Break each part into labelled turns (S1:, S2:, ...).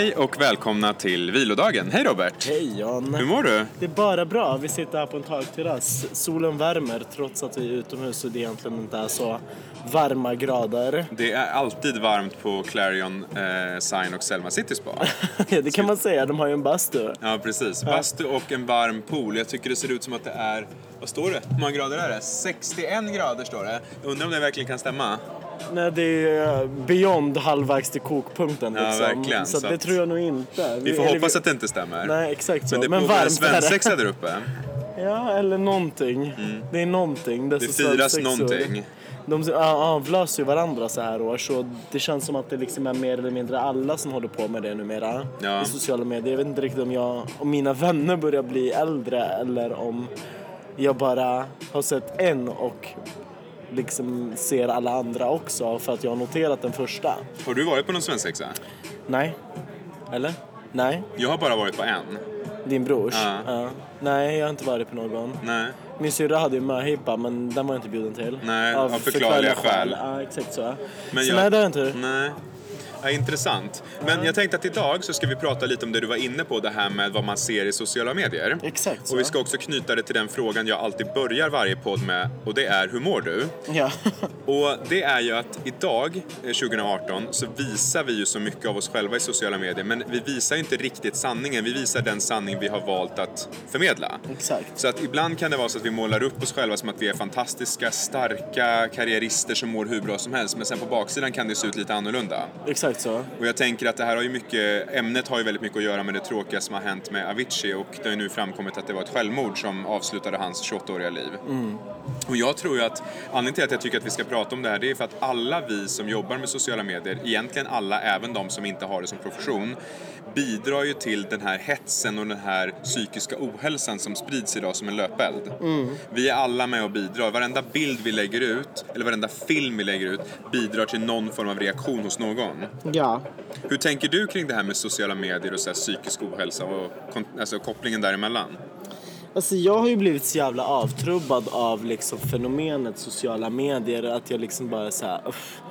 S1: Hej och välkomna till vilodagen. Hej Robert!
S2: Hej Jan!
S1: Hur mår du?
S2: Det är bara bra. Vi sitter här på en takterrass. Solen värmer trots att vi är utomhus och det egentligen inte är så varma grader.
S1: Det är alltid varmt på Clarion, eh, Sign och Selma City Spa.
S2: ja, det kan man säga. De har ju en bastu.
S1: Ja, precis. Bastu och en varm pool. Jag tycker det ser ut som att det är, vad står det? Hur många grader är det? 61 grader står det. Jag undrar om det verkligen kan stämma.
S2: Nej, det är beyond halvvägs till kokpunkten
S1: Ja,
S2: liksom.
S1: verkligen.
S2: Så,
S1: Så
S2: det tror jag nog inte.
S1: Vi får hoppas att det inte stämmer.
S2: Nej, exakt så.
S1: Men det
S2: Men
S1: pågår en
S2: det.
S1: svensexa där uppe.
S2: Ja, eller någonting. Det är någonting.
S1: Det
S2: så
S1: firas någonting.
S2: De ja, avlöser ju varandra så här år så det känns som att det liksom är mer eller mindre alla som håller på med det numera
S1: Ja.
S2: i sociala medier. Jag vet inte riktigt om jag om mina vänner börjar bli äldre eller om jag bara har sett en och liksom ser alla andra också för att jag har noterat den första.
S1: Har du varit på någon svensexa?
S2: Nej. Eller? Nej.
S1: Jag har bara varit på en.
S2: Din brors?
S1: Ja.
S2: Nej, jag har inte varit på någon.
S1: Nej.
S2: Min syrra hade ju möhippa men den var jag inte bjuden till.
S1: Nej, av förklarliga skäl.
S2: Ja, exakt så.
S1: Men
S2: så
S1: jag-
S2: nej, det har jag inte.
S1: Nej. Ja, intressant. Men jag tänkte att idag så ska vi prata lite om det du var inne på, det här med vad man ser i sociala medier.
S2: Exakt så.
S1: Och vi ska också knyta det till den frågan jag alltid börjar varje podd med och det är hur mår du?
S2: Ja.
S1: Och det är ju att idag, eh, 2018, så visar vi ju så mycket av oss själva i sociala medier men vi visar ju inte riktigt sanningen, vi visar den sanning vi har valt att förmedla.
S2: Exakt.
S1: Så att ibland kan det vara så att vi målar upp oss själva som att vi är fantastiska, starka karriärister som mår hur bra som helst men sen på baksidan kan det se ut lite annorlunda.
S2: Exakt så.
S1: Och jag tänker att det här har ju mycket, ämnet har ju väldigt mycket att göra med det tråkiga som har hänt med Avicii och det har ju nu framkommit att det var ett självmord som avslutade hans 28-åriga liv. Och jag tror ju att anledningen till att jag tycker att vi ska prata om det här det är för att alla vi som jobbar med sociala medier, egentligen alla, även de som inte har det som profession, bidrar ju till den här hetsen och den här psykiska ohälsan som sprids idag som en löpeld. Vi är alla med och bidrar. Varenda bild vi lägger ut, eller varenda film vi lägger ut, bidrar till någon form av reaktion hos någon.
S2: Ja.
S1: Hur tänker du kring det här med sociala medier och så här psykisk ohälsa och alltså kopplingen däremellan?
S2: Alltså jag har ju blivit så jävla avtrubbad av liksom fenomenet sociala medier att jag liksom bara så här, uff, v-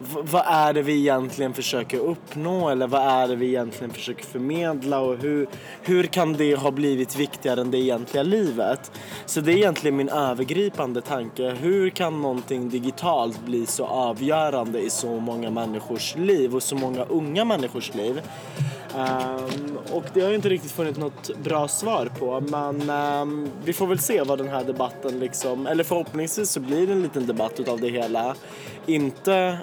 S2: vad är det vi egentligen försöker uppnå eller vad är det vi egentligen försöker förmedla och hur, hur kan det ha blivit viktigare än det egentliga livet? Så det är egentligen min övergripande tanke. Hur kan någonting digitalt bli så avgörande i så många människors liv och så många unga människors liv? Um, och det har jag inte riktigt funnit något bra svar på men um, vi får väl se vad den här debatten liksom, eller förhoppningsvis så blir det en liten debatt utav det hela. Inte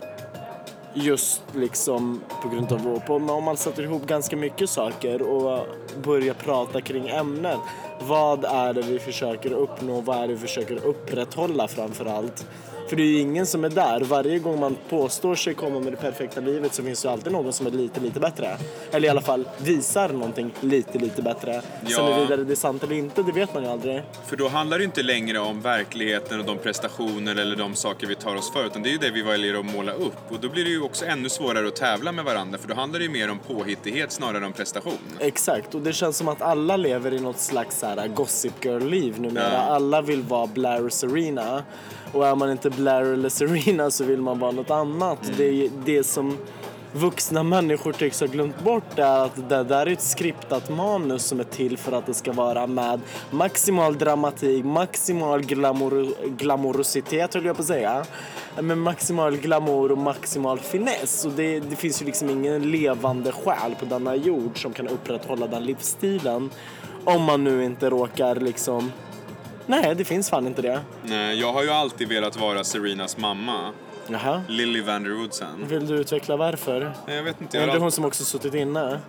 S2: just liksom på grund av vår podd. men om man sätter ihop ganska mycket saker och börjar prata kring ämnen. Vad är det vi försöker uppnå? Vad är det vi försöker upprätthålla framför allt? För det är ju ingen som är där. Varje gång man påstår sig komma med det perfekta livet så finns det alltid någon som är lite, lite bättre. Eller i alla fall visar någonting lite, lite bättre. Sen
S1: Ja.
S2: huruvida det är sant eller inte, det vet man ju aldrig.
S1: För då handlar det ju inte längre om verkligheten och de prestationer eller de saker vi tar oss för utan det är ju det vi väljer att måla upp och då blir det ju också ännu svårare att tävla med varandra för då handlar det ju mer om påhittighet snarare än om prestation.
S2: Exakt, och det känns som att alla lever i något slags så här Gossip Girl-liv numera.
S1: Ja.
S2: Alla vill vara Blair och Serena. Och är man inte Blair eller Serena så vill man vara något annat.
S1: Mm.
S2: Det, är det som vuxna människor tycks ha glömt bort är att det där är ett skriptat manus som är till för att det ska vara med maximal dramatik, maximal glamour, glamorositet höll jag på att säga. Med maximal glamour och maximal finess. Och det, det finns ju liksom ingen levande själ på denna jord som kan upprätthålla den livsstilen. Om man nu inte råkar liksom... Nej, det finns fan inte det.
S1: Nej, jag har ju alltid velat vara Serenas mamma,
S2: Jaha.
S1: Lily Vanderwoodsen.
S2: Vill du utveckla varför?
S1: Jag vet inte,
S2: Är
S1: jag
S2: det
S1: har
S2: hon som också suttit inne?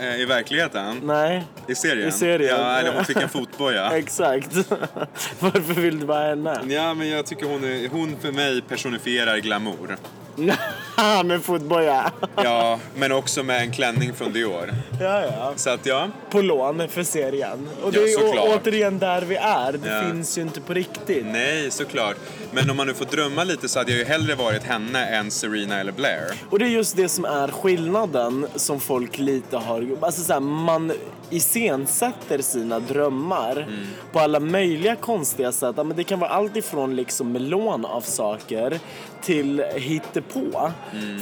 S1: Eh, I verkligheten?
S2: Nej.
S1: I serien?
S2: I serien.
S1: Ja, eller hon fick en fotboja.
S2: Exakt. Varför vill du vara henne?
S1: Ja, men jag tycker hon, är, hon för mig personifierar glamour.
S2: Med fotboja.
S1: Ja, men också med en klänning från Dior.
S2: ja, ja.
S1: Så att ja,
S2: På lån för serien. Och det
S1: Ja,
S2: är
S1: såklart.
S2: återigen där vi är. Det
S1: Ja.
S2: finns ju inte på riktigt.
S1: nej såklart. Men om man nu får drömma lite så hade jag ju hellre varit henne än Serena eller Blair.
S2: Och det är just det som är skillnaden som folk lite har... Alltså så här, man iscensätter sina drömmar
S1: Mm.
S2: på alla möjliga konstiga sätt. Men det kan vara allt ifrån liksom melon av saker till hittepå.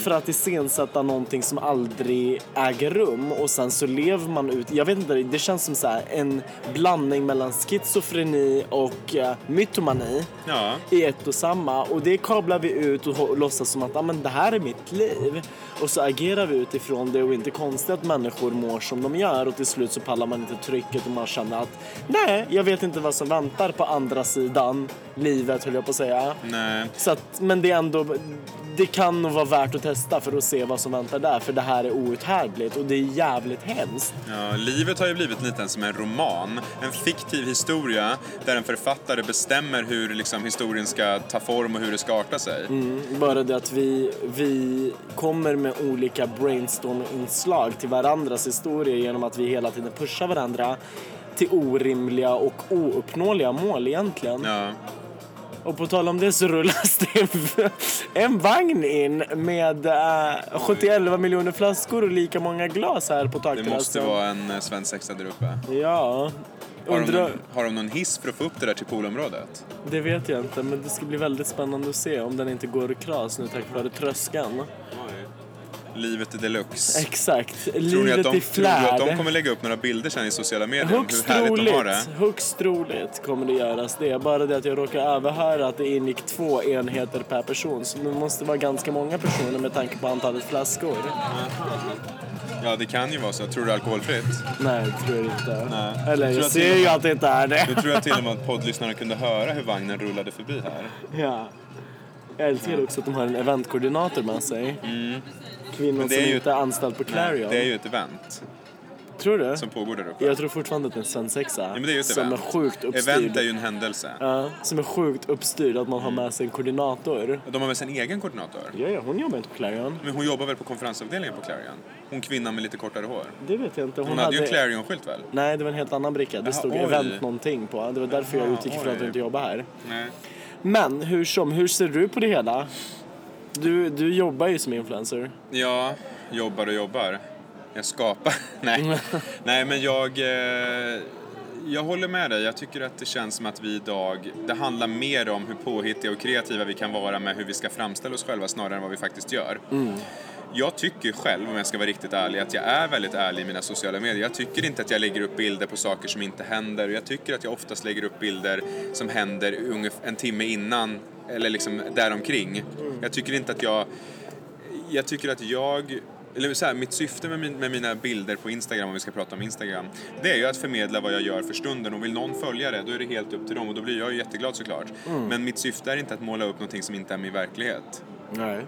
S2: För att iscensätta någonting som aldrig äger rum och sen så lever man ut, jag vet inte, det känns som så här, en blandning mellan schizofreni och uh, mytomani
S1: Ja.
S2: i ett och samma. Och det kablar vi ut och låtsas som att ah, men det här är mitt liv. Och så agerar vi utifrån det och inte konstigt att människor mår som de gör och till slut så pallar man inte trycket och man känner att nej, jag vet inte vad som väntar på andra sidan livet höll jag på att säga.
S1: Nej.
S2: Så att, men det är ändå, det kan nog vara värt att testa för att se vad som väntar där för det här är outhärdligt och det är jävligt hemskt.
S1: Ja, livet har ju blivit lite som en roman. En fiktiv historia där en författare bestämmer hur liksom, historien ska ta form och hur det ska arta sig.
S2: Bara det att vi, vi kommer med olika brainstorm-inslag till varandras historier genom att vi hela tiden pushar varandra till orimliga och ouppnåeliga mål egentligen.
S1: Ja.
S2: Och på tal om det så rullas det en, vagn in med uh, 71 miljoner flaskor och lika många glas här på
S1: Det
S2: takterrassen.
S1: måste vara en eh, svensexa där uppe.
S2: Ja.
S1: Har de, någon, har de någon hiss för att få upp det där till poolområdet?
S2: det vet jag inte, men det ska bli väldigt spännande att se om den inte går i kras nu tack vare tröskeln.
S1: Livet deluxe.
S2: Exakt.
S1: Tror ni,
S2: Livet
S1: att de,
S2: i
S1: tror du att de
S2: flärd.
S1: kommer lägga upp några bilder sen i sociala medier
S2: Högst
S1: hur härligt de har det?
S2: troligt, högst troligt kommer det göras det. Bara det att jag råkar överhöra att det ingick två enheter per person. Så det måste vara ganska många personer med tanke på antalet flaskor.
S1: Ja, det kan ju vara så. Tror du det är alkoholfritt?
S2: Nej, det tror jag inte.
S1: Nej.
S2: Eller
S1: Jag
S2: jag ser ju att det inte är det.
S1: Jag tror jag till och med att poddlyssnarna kunde höra hur vagnen rullade förbi här.
S2: Ja. Jag älskar också att de har en eventkoordinator med sig.
S1: Mm. Är
S2: som
S1: ju-
S2: inte är anställd på Clarion.
S1: Det är ju ett event
S2: Tror du?
S1: som pågår där uppe.
S2: Jag tror fortfarande att det är en svensexa.
S1: Ja, men det är ju ett
S2: som
S1: event.
S2: är sjukt uppstyrd.
S1: Event är ju en händelse.
S2: Ja, som är sjukt uppstyrd att man har med sig en koordinator.
S1: De har väl sin egen koordinator?
S2: Ja, ja, hon jobbar inte på Clarion.
S1: Men hon jobbar väl på konferensavdelningen på Clarion? Hon kvinnan med lite kortare hår.
S2: Det vet jag inte.
S1: Hon, hade ju en Clarion-skylt väl?
S2: Nej, det var en helt annan bricka. Det
S1: Jaha,
S2: stod
S1: oj.
S2: event någonting på. Det var därför jag
S1: Jaha,
S2: utgick ifrån att du inte jobbar här.
S1: Nej.
S2: Men hur som, hur ser du på det hela? Du, du jobbar ju som influencer.
S1: Ja, jobbar och jobbar. Jag skapar. Nej, Nej men jag... Eh, jag håller med dig. Jag tycker att det känns som att vi idag... Det handlar mer om hur påhittiga och kreativa vi kan vara med hur vi ska framställa oss själva snarare än vad vi faktiskt gör. Jag tycker själv, om jag ska vara riktigt ärlig, att jag är väldigt ärlig i mina sociala medier. Jag tycker inte att jag lägger upp bilder på saker som inte händer. Jag tycker att jag oftast lägger upp bilder som händer en timme innan eller liksom däromkring. Jag tycker inte att jag jag tycker att jag, eller så här, mitt syfte med, min, med mina bilder på Instagram, om vi ska prata om Instagram, det är ju att förmedla vad jag gör för stunden och vill någon följa det, då är det helt upp till dem och då blir jag ju jätteglad såklart. Men mitt syfte är inte att måla upp någonting som inte är min verklighet.
S2: Nej.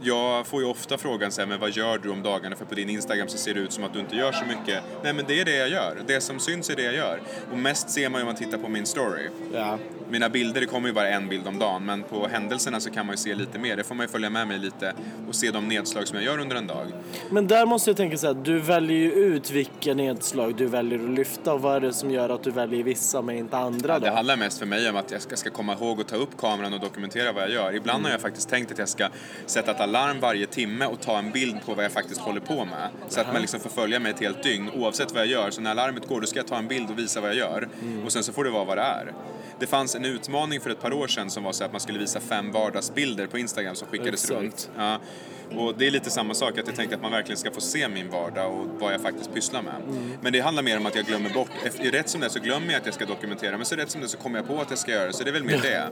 S1: Jag får ju ofta frågan så här, men vad gör du om dagarna? För på din Instagram så ser det ut som att du inte gör så mycket. Nej men det är det jag gör. Det som syns är det jag gör. Och mest ser man ju om man tittar på min story.
S2: Ja.
S1: Mina bilder, det kommer ju bara en bild om dagen, men på händelserna så kan man ju se lite mer. Det får man ju följa med mig lite och se de nedslag som jag gör under en dag.
S2: Men där måste jag tänka så här, du väljer ju ut vilka nedslag du väljer att lyfta och vad är det som gör att du väljer vissa men inte andra då?
S1: Det handlar mest för mig om att jag ska, ska komma ihåg att ta upp kameran och dokumentera vad jag gör. Ibland har jag faktiskt tänkt att jag ska sätta ett alarm varje timme och ta en bild på vad jag faktiskt håller på med. Så att man liksom får följa mig ett helt dygn oavsett vad jag gör. Så när alarmet går då ska jag ta en bild och visa vad jag gör. Och sen så får det vara vad det är. Det fanns en utmaning för ett par år sedan som var så att man skulle visa fem vardagsbilder på Instagram som skickades
S2: Exakt.
S1: runt. Ja. Och det är lite samma sak, att jag tänkte att man verkligen ska få se min vardag och vad jag faktiskt pysslar med. Men det handlar mer om att jag glömmer bort, efter, rätt som det så glömmer jag att jag ska dokumentera, men så rätt som det så kommer jag på att jag ska göra det, så det är väl mer det.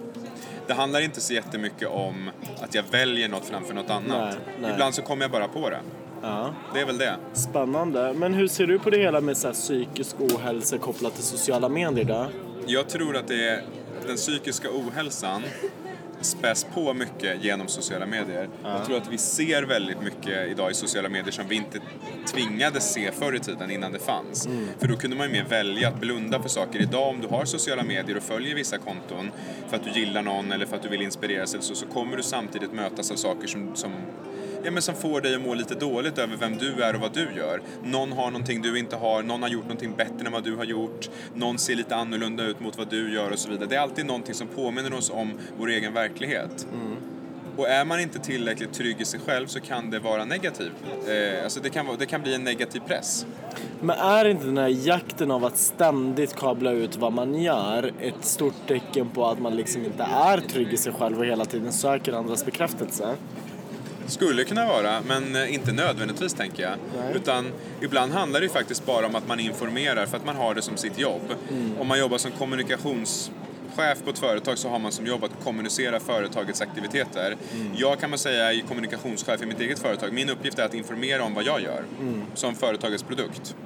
S1: Det handlar inte så jättemycket om att jag väljer något framför något annat.
S2: Nej, nej.
S1: Ibland så kommer jag bara på det.
S2: Ja.
S1: Det är väl det.
S2: Spännande. Men hur ser du på det hela med så här psykisk ohälsa kopplat till sociala medier då?
S1: Jag tror att det är den psykiska ohälsan späs på mycket genom sociala medier. Jag tror att vi ser väldigt mycket idag i sociala medier som vi inte tvingades se förr i tiden innan det fanns. För då kunde man ju mer välja att blunda för saker. Idag om du har sociala medier och följer vissa konton för att du gillar någon eller för att du vill inspireras eller så, så kommer du samtidigt mötas av saker som, som Ja, men som får dig att må lite dåligt över vem du är och vad du gör. Någon har någonting du inte har, någon har gjort någonting bättre än vad du har gjort, någon ser lite annorlunda ut mot vad du gör och så vidare. Det är alltid någonting som påminner oss om vår egen verklighet. Och är man inte tillräckligt trygg i sig själv så kan det vara negativt. Eh, alltså det, kan vara, det kan bli en negativ press.
S2: Men är inte den här jakten av att ständigt kabla ut vad man gör ett stort tecken på att man liksom inte är trygg i sig själv och hela tiden söker andras bekräftelse?
S1: Skulle kunna vara, men eh, inte nödvändigtvis tänker jag.
S2: Nej.
S1: Utan ibland handlar det faktiskt bara om att man informerar för att man har det som sitt jobb.
S2: Mm.
S1: Om man jobbar som kommunikationschef på ett företag så har man som jobb att kommunicera företagets aktiviteter.
S2: Mm.
S1: Jag kan man säga är kommunikationschef i mitt eget företag. Min uppgift är att informera om vad jag gör
S2: Mm.
S1: som företagets produkt.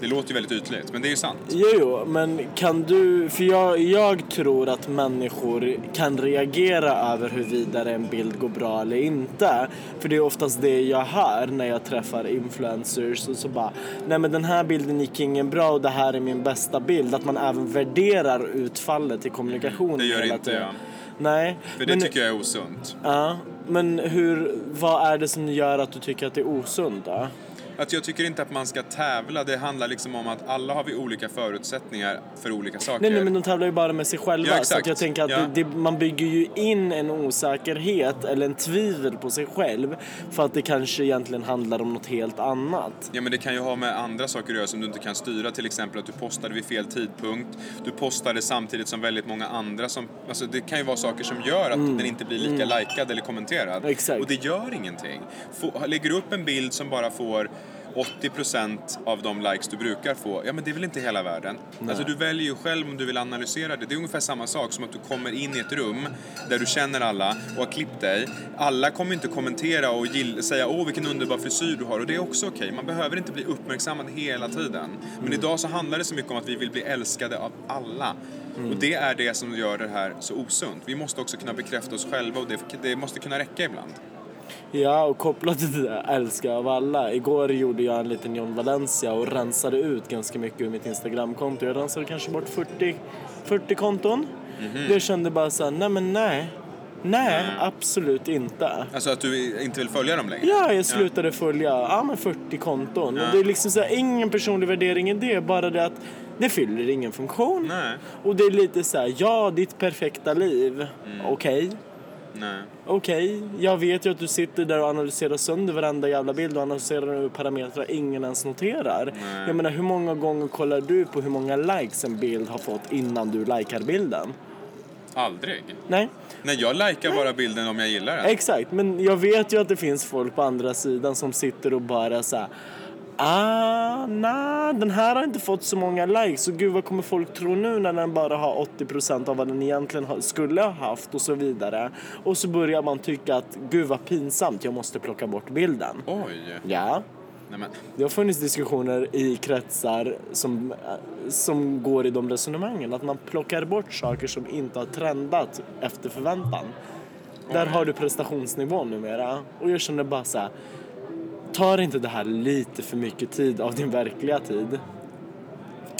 S1: Det låter ju väldigt ytligt, men det är ju sant.
S2: Jo, jo, men kan du... För jag, jag tror att människor kan reagera över huruvida en bild går bra eller inte. För det är oftast det jag hör när jag träffar influencers och så bara Nej men den här bilden gick ingen bra och det här är min bästa bild. Att man även värderar utfallet i kommunikationen
S1: Det gör inte jag.
S2: Nej.
S1: För det
S2: men,
S1: tycker jag är osunt.
S2: Ja, men hur, vad är det som gör att du tycker att det är osunt då?
S1: Att jag tycker inte att man ska tävla. Det handlar liksom om att alla har vi olika förutsättningar för olika saker.
S2: Nej, nej, men de tävlar ju bara med sig själva.
S1: Ja,
S2: så jag tänker att
S1: Ja.
S2: det, det, man bygger ju in en osäkerhet eller en tvivel på sig själv för att det kanske egentligen handlar om något helt annat.
S1: Ja men det kan ju ha med andra saker att göra som du inte kan styra. Till exempel att du postade vid fel tidpunkt. Du postade samtidigt som väldigt många andra som... Alltså det kan ju vara saker som gör att den inte blir lika likad eller kommenterad.
S2: Mm. Exakt.
S1: Och det gör ingenting. Få, lägger du upp en bild som bara får 80% av de likes du brukar få, ja men det är väl inte hela världen. Alltså du väljer ju själv om du vill analysera det. Det är ungefär samma sak som att du kommer in i ett rum där du känner alla och har klippt dig. Alla kommer inte kommentera och säga åh vilken underbar frisyr du har och det är också okej. Man behöver inte bli uppmärksammad hela tiden. Men idag så handlar det så mycket om att vi vill bli älskade av alla. Och det är det som gör det här så osunt. Vi måste också kunna bekräfta oss själva och det, det måste kunna räcka ibland.
S2: Ja, och kopplat till det där, älskar av alla. Igår gjorde jag en liten John Valencia och rensade ut ganska mycket ur mitt Instagramkonto. Jag rensade kanske bort 40, 40 konton. Jag kände bara så här, nej men nej. Nej, absolut inte.
S1: Alltså att du inte vill följa dem längre?
S2: Ja, jag slutade följa ja, men 40 konton. Och det är liksom så här, ingen personlig värdering i det, bara det att det fyller ingen funktion.
S1: Nej.
S2: Och det är lite så här, ja, ditt perfekta liv. Okej.
S1: Nej.
S2: Okej, jag vet ju att du sitter där och analyserar sönder varenda jävla bild och analyserar ur parametrar ingen ens noterar. Jag menar, hur många gånger kollar du på hur många likes en bild har fått innan du likar bilden?
S1: Aldrig.
S2: Nej,
S1: Nej, jag likar bara bilden om jag gillar den.
S2: exakt. Men jag vet ju att det finns folk på andra sidan som sitter och bara så här. Ah, nej, den här har inte fått så många likes. Så gud, vad kommer folk tro nu när den bara har 80% av vad den egentligen skulle ha haft och så vidare. Och så börjar man tycka att gud vad pinsamt, jag måste plocka bort bilden.
S1: Oj.
S2: Ja,
S1: Nej, men,
S2: det har funnits diskussioner i kretsar som, eh, som går i de resonemangen. Att man plockar bort saker som inte har trendat efter förväntan. Där har du prestationsnivån numera. Och jag känner bara så här. Tar inte det här lite för mycket tid av din verkliga tid?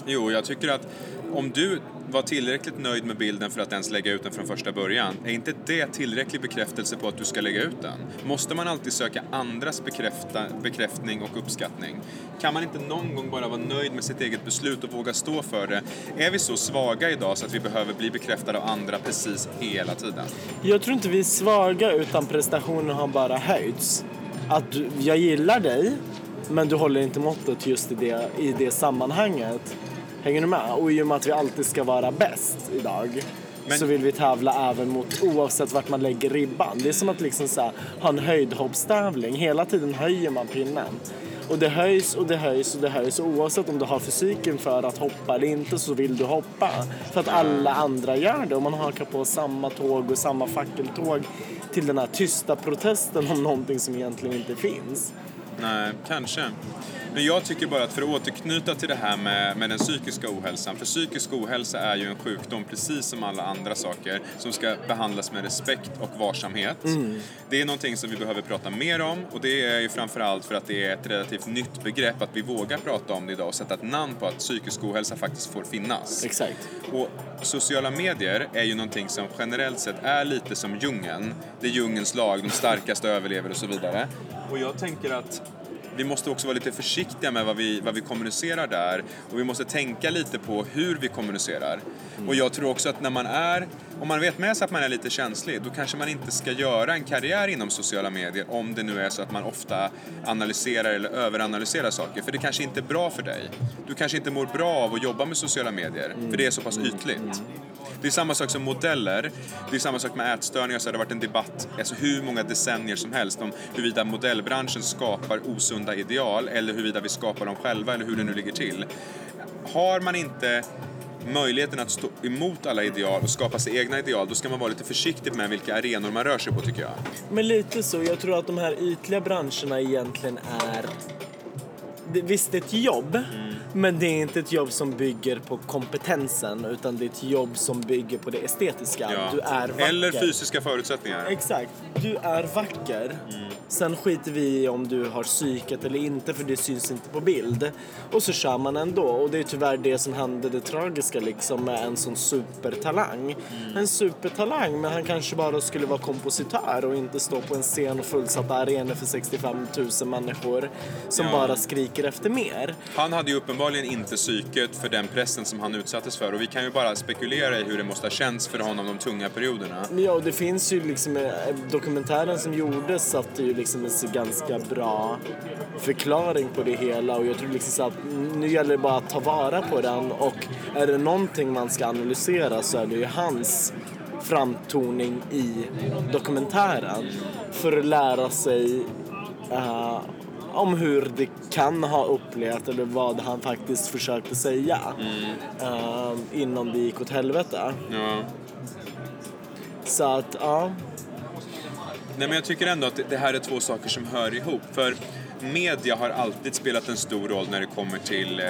S1: jo, jag tycker att om du var tillräckligt nöjd med bilden för att ens lägga ut den från första början, är inte det tillräcklig bekräftelse på att du ska lägga ut den? Måste man alltid söka andras bekräfta, bekräftning och uppskattning? Kan man inte någon gång bara vara nöjd med sitt eget beslut och våga stå för det? Är vi så svaga idag så att vi behöver bli bekräftade av andra precis hela tiden?
S2: Jag tror inte vi är svaga utan prestationen har bara höjts. Att jag gillar dig men du håller inte måttet just i det, i det sammanhanget. Hänger du med? Och i och med att vi alltid ska vara bäst idag
S1: Men-
S2: så vill vi tävla även mot oavsett vart man lägger ribban. Det är som att liksom så här, ha en höjdhoppstävling. Hela tiden höjer man pinnen. Och det höjs och det höjs och det höjs. Och oavsett om du har fysiken för att hoppa eller inte så vill du hoppa. För att alla andra gör det. Och man hakar på samma tåg och samma fackeltåg till den här tysta protesten om någonting som egentligen inte finns.
S1: Nej, kanske. Men jag tycker bara att för att återknyta till det här med, med den psykiska ohälsan. För psykisk ohälsa är ju en sjukdom precis som alla andra saker som ska behandlas med respekt och varsamhet. Det är någonting som vi behöver prata mer om och det är ju framförallt för att det är ett relativt nytt begrepp att vi vågar prata om det idag och sätta ett namn på att psykisk ohälsa faktiskt får finnas.
S2: Exakt.
S1: Och sociala medier är ju någonting som generellt sett är lite som djungeln. Det är djungelns lag, de starkaste överlever och så vidare. Och jag tänker att vi måste också vara lite försiktiga med vad vi, vad vi kommunicerar där och vi måste tänka lite på hur vi kommunicerar. Och jag tror också att när man är, om man vet med sig att man är lite känslig, då kanske man inte ska göra en karriär inom sociala medier om det nu är så att man ofta analyserar eller överanalyserar saker, för det kanske inte är bra för dig. Du kanske inte mår bra av att jobba med sociala medier, för det är så pass ytligt. Det är samma sak som modeller. Det är samma sak med ätstörningar. Så det har varit en debatt, alltså hur många decennier som helst, om huruvida modellbranschen skapar osunda ideal eller huruvida vi skapar dem själva eller hur det nu ligger till. Har man inte möjligheten att stå emot alla ideal och skapa sig egna ideal, då ska man vara lite försiktig med vilka arenor man rör sig på tycker jag.
S2: Men lite så. Jag tror att de här ytliga branscherna egentligen är... Visst, det är ett jobb,
S1: Mm.
S2: men det är inte ett jobb som bygger på kompetensen utan det är ett jobb som bygger på det estetiska.
S1: Ja.
S2: Du är vacker.
S1: Eller fysiska förutsättningar.
S2: Exakt. Du är vacker.
S1: Mm.
S2: Sen skiter vi i om du har psyket eller inte för det syns inte på bild. Och så kör man ändå. Och det är tyvärr det som hände det tragiska liksom med en sån supertalang.
S1: Mm.
S2: En supertalang men han kanske bara skulle vara kompositör och inte stå på en scen och fullsatta arenor för 65 000 människor som
S1: Ja.
S2: bara skriker efter mer.
S1: Han hade ju uppenbarligen inte psyket för den pressen som han utsattes för och vi kan ju bara spekulera i hur det måste ha känts för honom de tunga perioderna.
S2: Ja, och det finns ju liksom, eh, dokumentären som gjordes satte ju liksom en ganska bra förklaring på det hela och jag tror liksom att nu gäller det bara att ta vara på den och är det någonting man ska analysera så är det ju hans framtoning i dokumentären för att lära sig eh, om hur det kan ha upplevt eller vad han faktiskt försökte säga eh, innan det gick åt helvete.
S1: Ja.
S2: Så att, ja.
S1: Nej, men jag tycker ändå att det- här är två saker som hör ihop. För media har alltid spelat en stor roll när det kommer till eh,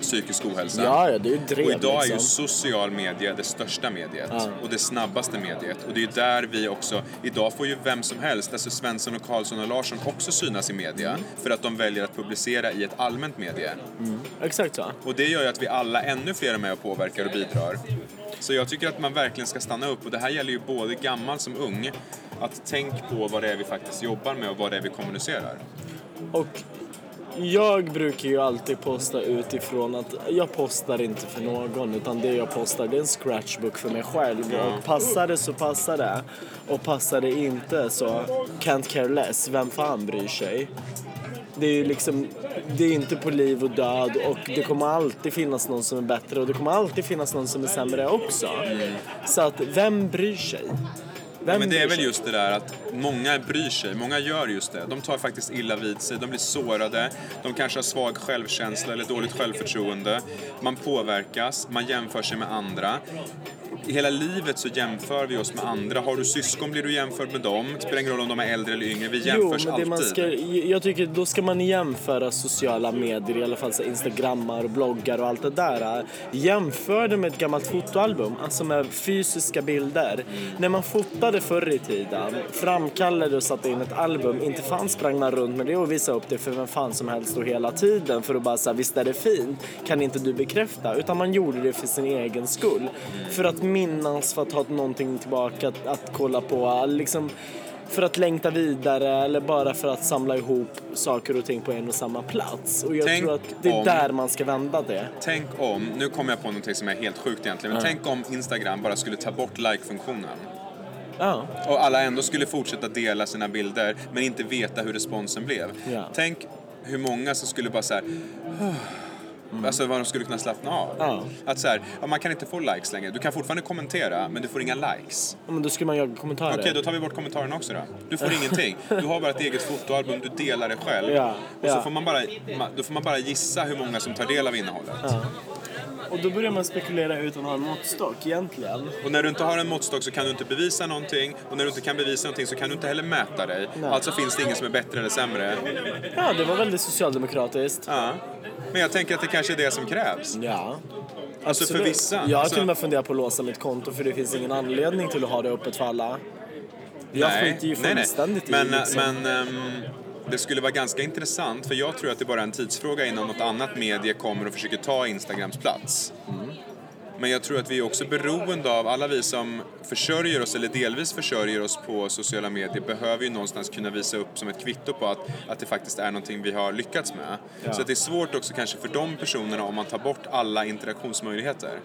S1: psykisk ohälsa.
S2: Ja, det är ju drev
S1: Och idag är ju
S2: liksom.
S1: social media det största mediet
S2: Ja.
S1: och det snabbaste mediet. Och det är ju där vi också, idag får ju vem som helst, alltså Svensson och Karlsson och Larsson också synas i media för att de väljer att publicera i ett allmänt medie.
S2: Exakt så.
S1: Och det gör ju att vi alla ännu fler är med och påverkar och bidrar. Så jag tycker att man verkligen ska stanna upp och det här gäller ju både gammal som ung. Att tänk på vad det är vi faktiskt jobbar med och vad det är vi kommunicerar.
S2: Och jag brukar ju alltid posta utifrån att jag postar inte för någon utan det jag postar det är en scratchbook för mig själv. Och passar det så passar det. Och passar det inte så can't care less. Vem fan bryr sig? Det är ju liksom, det är inte på liv och död och det kommer alltid finnas någon som är bättre och det kommer alltid finnas någon som är sämre också. Så att vem bryr sig? Vem
S1: Men det är väl just det där att många bryr sig, många gör just det. De tar faktiskt illa vid sig, de blir sårade, de kanske har svag självkänsla eller dåligt självförtroende. Man påverkas, man jämför sig med andra. I hela livet så jämför vi oss med andra. Har du syskon blir du jämförd med dem. Det spelar ingen roll om de är äldre eller yngre, vi
S2: Jo,
S1: jämförs
S2: men det
S1: alltid.
S2: man ska, jag tycker då ska man jämföra sociala medier, i alla fall så instagrammar och bloggar och allt det där. Jämför det med ett gammalt fotoalbum, alltså med fysiska bilder. När man fotade förr i tiden, framkallade och satte in ett album, inte fan sprang man runt med det och visade upp det för vem fan som helst och hela tiden för att bara säga visst är det fint, kan inte du bekräfta? Utan man gjorde det för sin egen skull. För att minnas, för att ha någonting tillbaka att, att kolla på, liksom för att längta vidare eller bara för att samla ihop saker och ting på en och samma plats. Och jag
S1: Tänk
S2: tror att det är
S1: om-
S2: där man ska vända det.
S1: Tänk om, nu kommer jag på någonting som är helt sjukt egentligen, men tänk om Instagram bara skulle ta bort like-funktionen.
S2: Ja,
S1: Och alla ändå skulle fortsätta dela sina bilder men inte veta hur responsen blev.
S2: Ja.
S1: Tänk hur många som skulle bara så här. Alltså vad de skulle kunna slappna av.
S2: Ja.
S1: Att så här, ja, man kan inte få likes längre. Du kan fortfarande kommentera men du får inga likes.
S2: men då ska man göra kommentarer.
S1: Okej, då tar vi bort kommentarerna också då. Du får ingenting. Du har bara ett eget fotoalbum, du delar det själv.
S2: Ja,
S1: Och så
S2: ja.
S1: får man bara, då får man bara gissa hur många som tar del av innehållet.
S2: Och då börjar man spekulera utan att ha en måttstock egentligen.
S1: Och när du inte har en måttstock så kan du inte bevisa någonting. Och när du inte kan bevisa någonting så kan du inte heller mäta dig. Alltså finns det ingen som är bättre eller sämre.
S2: Ja, det var väldigt socialdemokratiskt.
S1: Ja. Men jag tänker att det kanske är det som krävs.
S2: Ja.
S1: Alltså för
S2: Absolut.
S1: vissa.
S2: Jag har
S1: alltså,
S2: till och med funderat på att låsa mitt konto för det finns ingen anledning till att ha det öppet för alla. Jag skiter ju fullständigt
S1: men,
S2: i liksom.
S1: Men ehm, det skulle vara ganska intressant för jag tror att det bara är en tidsfråga innan något annat medie kommer och försöker ta Instagrams plats.
S2: Mm.
S1: Men jag tror att vi är också beroende av, alla vi som försörjer oss eller delvis försörjer oss på sociala medier behöver ju någonstans kunna visa upp som ett kvitto på att, att det faktiskt är någonting vi har lyckats med. Så att det är svårt också kanske för de personerna om man tar bort alla interaktionsmöjligheter.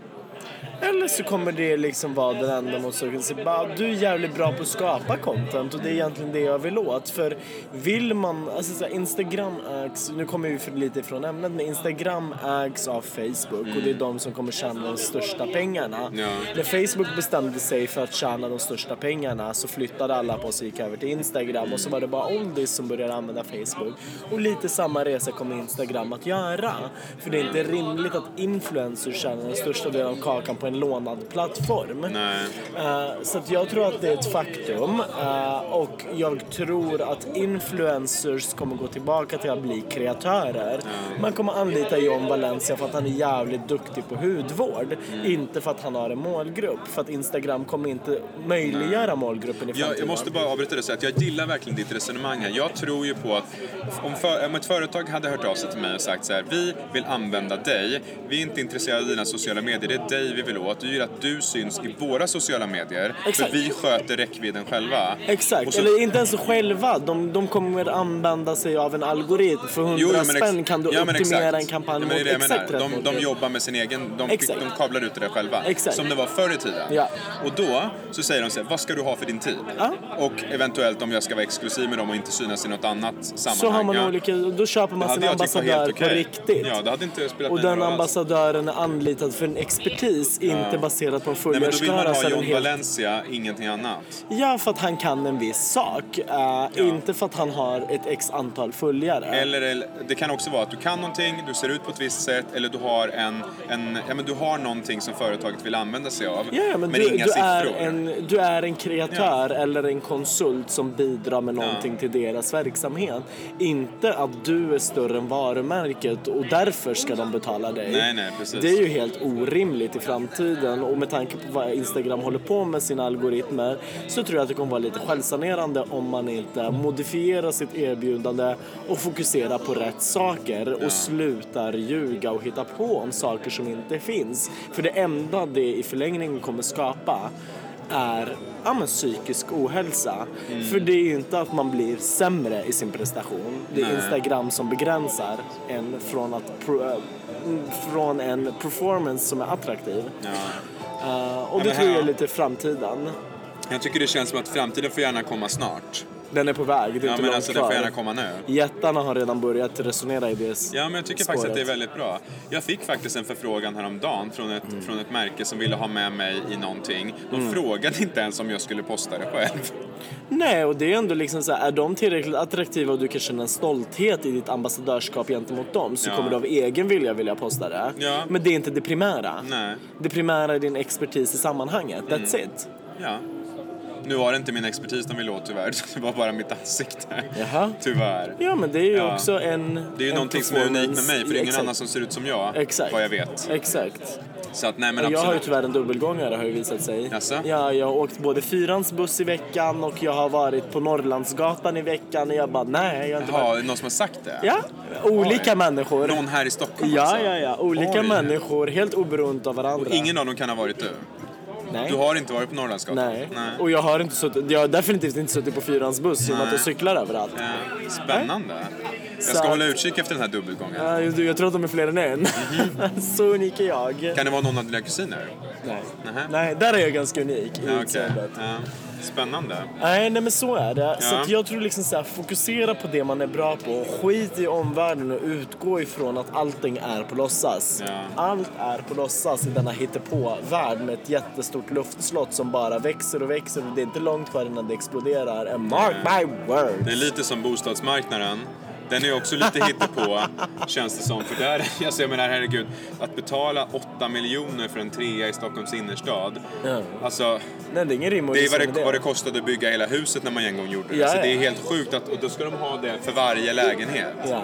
S2: Eller så kommer det liksom vara den enda söker sig. Bara, du är jävligt bra på att skapa content och det är egentligen det jag vill åt. För vill man, alltså så här, Instagram ägs, nu kommer vi för lite ifrån ämnet, men Instagram ägs av Facebook och det är de som kommer tjäna de största pengarna.
S1: Ja.
S2: När Facebook bestämde sig för att tjäna de största pengarna så flyttade alla på sig och gick över till Instagram och så var det bara oldies som började använda Facebook. Och lite samma resa kommer Instagram att göra. För det är inte rimligt att influencers tjänar den största delen av kakan på en lånad plattform. Eh, så att jag tror att det är ett faktum eh, och jag tror att influencers kommer gå tillbaka till att bli kreatörer. Man kommer anlita John Valencia för att han är jävligt duktig på hudvård.
S1: Mm.
S2: Inte för att han har en målgrupp. För att Instagram kommer inte möjliggöra målgruppen i framtiden.
S1: Jag, jag måste bara avbryta det och säga att jag gillar verkligen ditt resonemang här. Jag tror ju på att om, för, om ett företag hade hört av sig till mig och sagt så här, vi vill använda dig, vi är inte intresserade av dina sociala medier, det är dig vi vill åt. Du vill att du syns i våra sociala medier,
S2: Exakt.
S1: för vi sköter räckvidden själva.
S2: Exakt,
S1: så-
S2: eller inte ens själva. De, de kommer använda sig av en algoritm. För 100
S1: Jo, ex-
S2: spänn kan du
S1: ja,
S2: optimera en kampanj
S1: ja, men det är det
S2: mot exakt rätt
S1: De, de jobbar med sin egen, de,
S2: Exakt.
S1: de kablar ut det där själva.
S2: Exakt.
S1: Som det var förr i tiden.
S2: Ja.
S1: Och då så säger de så här, vad ska du ha för din tid?
S2: Ja.
S1: Och eventuellt om jag ska vara exklusiv med dem och inte synas i något annat sammanhang.
S2: Så har man olika, då köper man
S1: Det
S2: sin
S1: var
S2: ambassadör
S1: helt
S2: på riktigt.
S1: Ja, det hade inte spelat
S2: Och den ambassadören är anlitad för en expertis, inte baserat på en
S1: Nej, men då vill man
S2: följarskara.
S1: ha John
S2: helt-
S1: Valencia, ingenting annat.
S2: Ja, för att han kan en viss sak. eh, Inte för att han har ett x antal följare.
S1: Eller, eller det kan också vara att du kan någonting, du ser ut på ett visst sätt eller du har en, en ja, men du har någonting som företaget vill använda sig av.
S2: Ja, ja, men
S1: men
S2: du,
S1: inga
S2: du,
S1: siffror.
S2: är en, du är en kreatör eller en konsult som bidrar med någonting till deras verksamhet. Inte att du är större än varumärket och därför ska de betala dig.
S1: Nej, nej, precis.
S2: Det är ju helt orimligt i framtiden och med tanke på vad Instagram håller på med sina algoritmer så tror jag att det kommer vara lite självsanerande om man inte modifierar sitt erbjudande och fokuserar på rätt saker och slutar ljuga och hitta på om saker som inte finns. För det enda det i förlängningen kommer skapa är ja, men psykisk ohälsa.
S1: Mm.
S2: För det är ju inte att man blir sämre i sin prestation. Det är
S1: Nej.
S2: Instagram som begränsar en från, att från en performance som är attraktiv.
S1: Ja.
S2: Uh, och det tror jag är lite framtiden.
S1: Jag tycker det känns som att framtiden får gärna komma snart.
S2: Den är på väg, det är
S1: Ja,
S2: inte
S1: men
S2: långt
S1: alltså det
S2: kvar.
S1: får gärna komma nu.
S2: Jättarna har redan börjat resonera i det
S1: Ja, men jag tycker faktiskt att det är
S2: spåret.
S1: väldigt bra. Jag fick faktiskt en förfrågan häromdagen från ett,
S2: Mm.
S1: från ett märke som ville ha med mig i någonting. De frågade inte ens om jag skulle posta det själv.
S2: Nej, och det är ändå liksom så här, är de tillräckligt attraktiva och du kan känna en stolthet i ditt ambassadörskap gentemot dem så
S1: Ja.
S2: kommer du av egen vilja vilja posta det.
S1: Ja.
S2: Men det är inte det primära.
S1: Nej.
S2: Det primära är din expertis i sammanhanget. That's it.
S1: Ja. Nu var det inte min expertis de ville åt tyvärr, det var bara mitt ansikte.
S2: Jaha.
S1: Tyvärr.
S2: Ja, men det är ju
S1: Ja.
S2: också en
S1: Det är ju
S2: en
S1: någonting som är unikt med mig, för det är ingen
S2: exakt.
S1: annan som ser ut som jag,
S2: Exakt.
S1: vad jag vet.
S2: Exakt.
S1: Så att nej men
S2: jag har ju tyvärr en dubbelgångare har ju visat sig.
S1: Jaså?
S2: Ja, jag har åkt både fyrans buss i veckan och jag har varit på Norrlandsgatan i veckan och jag bara nej, jag har inte
S1: Jaha,
S2: varit...
S1: någon som har sagt det?
S2: Ja, olika
S1: Oj.
S2: människor.
S1: Någon här i Stockholm
S2: Ja,
S1: alltså?
S2: ja, ja. Olika
S1: Oj.
S2: människor, helt oberoende av varandra.
S1: Och ingen av dem kan ha varit du?
S2: Nej.
S1: Du har inte varit på Norrlandsgatan?
S2: Nej. Och jag har, inte suttit, jag har definitivt inte suttit på fyrans buss genom att jag cyklar överallt.
S1: Ja, Spännande. Jag
S2: Så
S1: ska
S2: att-
S1: hålla utkik efter den här dubbelgången.
S2: Ja, du, jag tror att de är fler än en. Så unik är jag.
S1: Kan det vara någon av dina kusiner?
S2: Nej.
S1: Nähä.
S2: Nej, där är jag ganska unik i
S1: Ja,
S2: utseendet.
S1: Ja. Spännande.
S2: Nej, nej men så är det. Så
S1: Ja.
S2: att jag tror liksom så här, fokusera på det man är bra på. Skit i omvärlden och utgå ifrån att allting är på låtsas.
S1: Ja.
S2: Allt är på låtsas i denna hittepå-värld med ett jättestort luftslott som bara växer och växer och det är inte långt kvar innan det exploderar. And mark my words.
S1: Det är lite som bostadsmarknaden. Den är också lite hittepå, känns det som. För där, alltså jag menar herregud, att betala 8 miljoner för en trea i Stockholms innerstad.
S2: Ja.
S1: Alltså,
S2: Nej, det är ingen rim och
S1: det är vad det, vad det kostade att bygga hela huset när man en gång gjorde det.
S2: Ja,
S1: så
S2: ja.
S1: det är helt sjukt att, och då ska de ha det för varje lägenhet.
S2: Ja.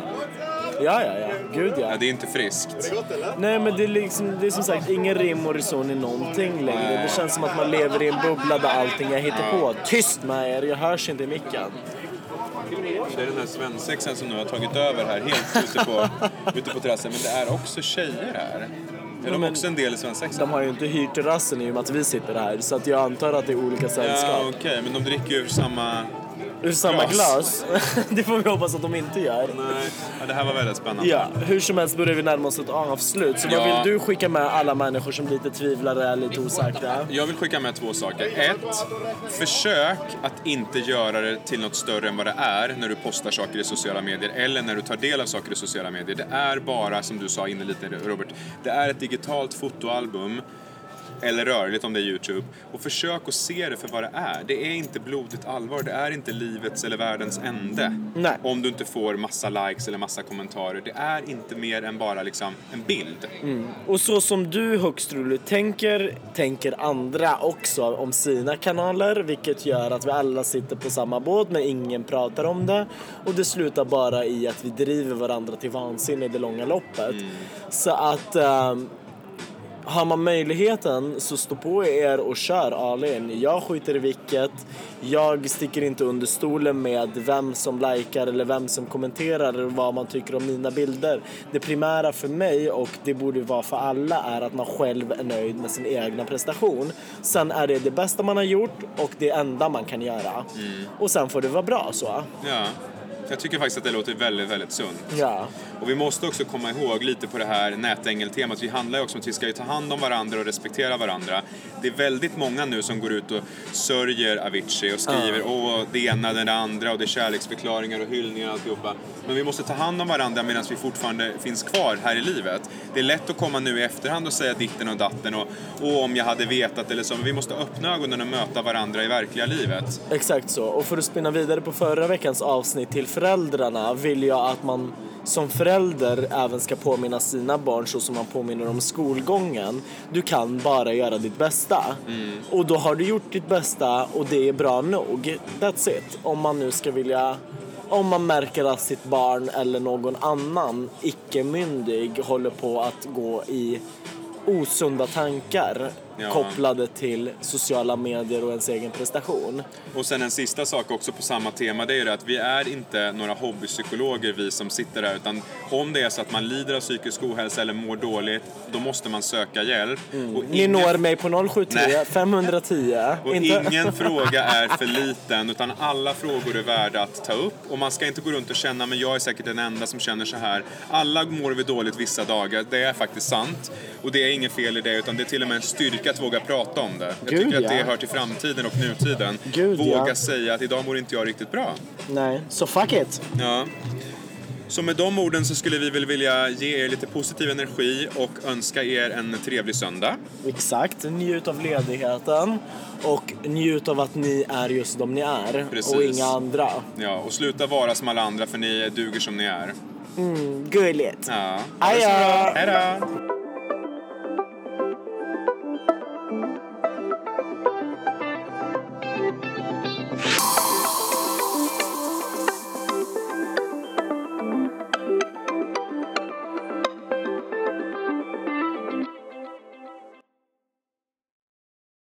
S2: Ja, ja, ja. Gud ja.
S1: Ja, det är inte friskt.
S2: Nej men det är, liksom, det är som sagt ingen rim och reson i någonting längre. Det känns som att man lever i en bubbla där allting är på. Tyst med er, jag hörs inte i micken.
S1: Det är den här svensexan som nu har tagit över här helt ute på, ute på terrassen. Men det är också tjejer här. Är de
S2: men-
S1: också en del i svensexan?
S2: De har ju inte hyrt terrassen i och med att vi sitter här så att jag antar att det är olika sällskap.
S1: Ja, okej, men de dricker ju samma...
S2: ur samma
S1: Glas.
S2: det får vi hoppas att de inte gör.
S1: Nej, ja, det här var väldigt spännande.
S2: Ja, hur som helst börjar vi närma oss ett avslut. Så vad
S1: Ja.
S2: vill du skicka med alla människor som lite tvivlar är lite osäkra?
S1: Jag vill skicka med två saker. Ett, försök att inte göra det till något större än vad det är när du postar saker i sociala medier eller när du tar del av saker i sociala medier. Det är bara, som du sa inne lite Robert, det är ett digitalt fotoalbum eller rörligt om det är Youtube. Och försök att se det för vad det är. Det är inte blodigt allvar, det är inte livets eller världens ände.
S2: Nej.
S1: Om du inte får massa likes eller massa kommentarer. Det är inte mer än bara liksom en bild.
S2: Och så som du högst troligt tänker, tänker andra också om sina kanaler. Vilket gör att vi alla sitter på samma båt men ingen pratar om det. Och det slutar bara i att vi driver varandra till vansinne i det långa loppet. Så att ehm, har man möjligheten så stå på er och kör all in. Jag skiter i vilket. Jag sticker inte under stolen med vem som likar eller vem som kommenterar eller vad man tycker om mina bilder. Det primära för mig och det borde vara för alla är att man själv är nöjd med sin egna prestation. Sen är det det bästa man har gjort och det enda man kan göra. Och sen får det vara bra så.
S1: Ja. Jag tycker faktiskt att det låter väldigt, väldigt sunt.
S2: Ja.
S1: Och vi måste också komma ihåg lite på det här nätängeltemat. Vi handlar ju också om att vi ska ju ta hand om varandra och respektera varandra. Det är väldigt många nu som går ut och sörjer Avicii och skriver åh, det ena, det andra och det är kärleksförklaringar och hyllningar och alltihopa. Men vi måste ta hand om varandra medan vi fortfarande finns kvar här i livet. Det är lätt att komma nu i efterhand och säga ditten och datten och åh, om jag hade vetat eller så. Men vi måste öppna ögonen och möta varandra i verkliga livet.
S2: Exakt så. Och för att spinna vidare på förra veckans avsnitt till föräldrarna vill jag att man som förälder även ska påminna sina barn så som man påminner om skolgången. Du kan bara göra ditt bästa. Och då har du gjort ditt bästa och det är bra nog. That's it. Om man nu ska vilja om man märker att sitt barn eller någon annan icke-myndig håller på att gå i osunda tankar
S1: Ja.
S2: kopplade till sociala medier och ens egen prestation.
S1: Och sen en sista sak också på samma tema, det är ju att vi är inte några hobbypsykologer vi som sitter här, utan om det är så att man lider av psykisk ohälsa eller mår dåligt, då måste man söka hjälp. Och
S2: Mm. Ni
S1: ingen-
S2: når mig på 073
S1: Nej.
S2: 510.
S1: Och
S2: Inte...
S1: ingen fråga är för liten, utan alla frågor är värda att ta upp. Och man ska inte gå runt och känna, men jag är säkert den enda som känner så här. Alla mår vi dåligt vissa dagar, det är faktiskt sant. Och det är inget fel i det, utan det är till och med en styrka att våga prata om det. Jag
S2: Gud,
S1: tycker att
S2: ja.
S1: det hör till framtiden och nutiden.
S2: Gud,
S1: våga
S2: ja.
S1: säga att idag mår inte jag riktigt bra.
S2: Nej, så fuck it.
S1: Ja. Så med de orden så skulle vi väl vilja ge er lite positiv energi och önska er en trevlig söndag.
S2: Exakt. Njut av ledigheten och njut av att ni är just de ni är
S1: Precis.
S2: och inga andra.
S1: Ja, och sluta vara som alla andra för ni duger som ni är.
S2: Gulligt.
S1: Ja. Ha det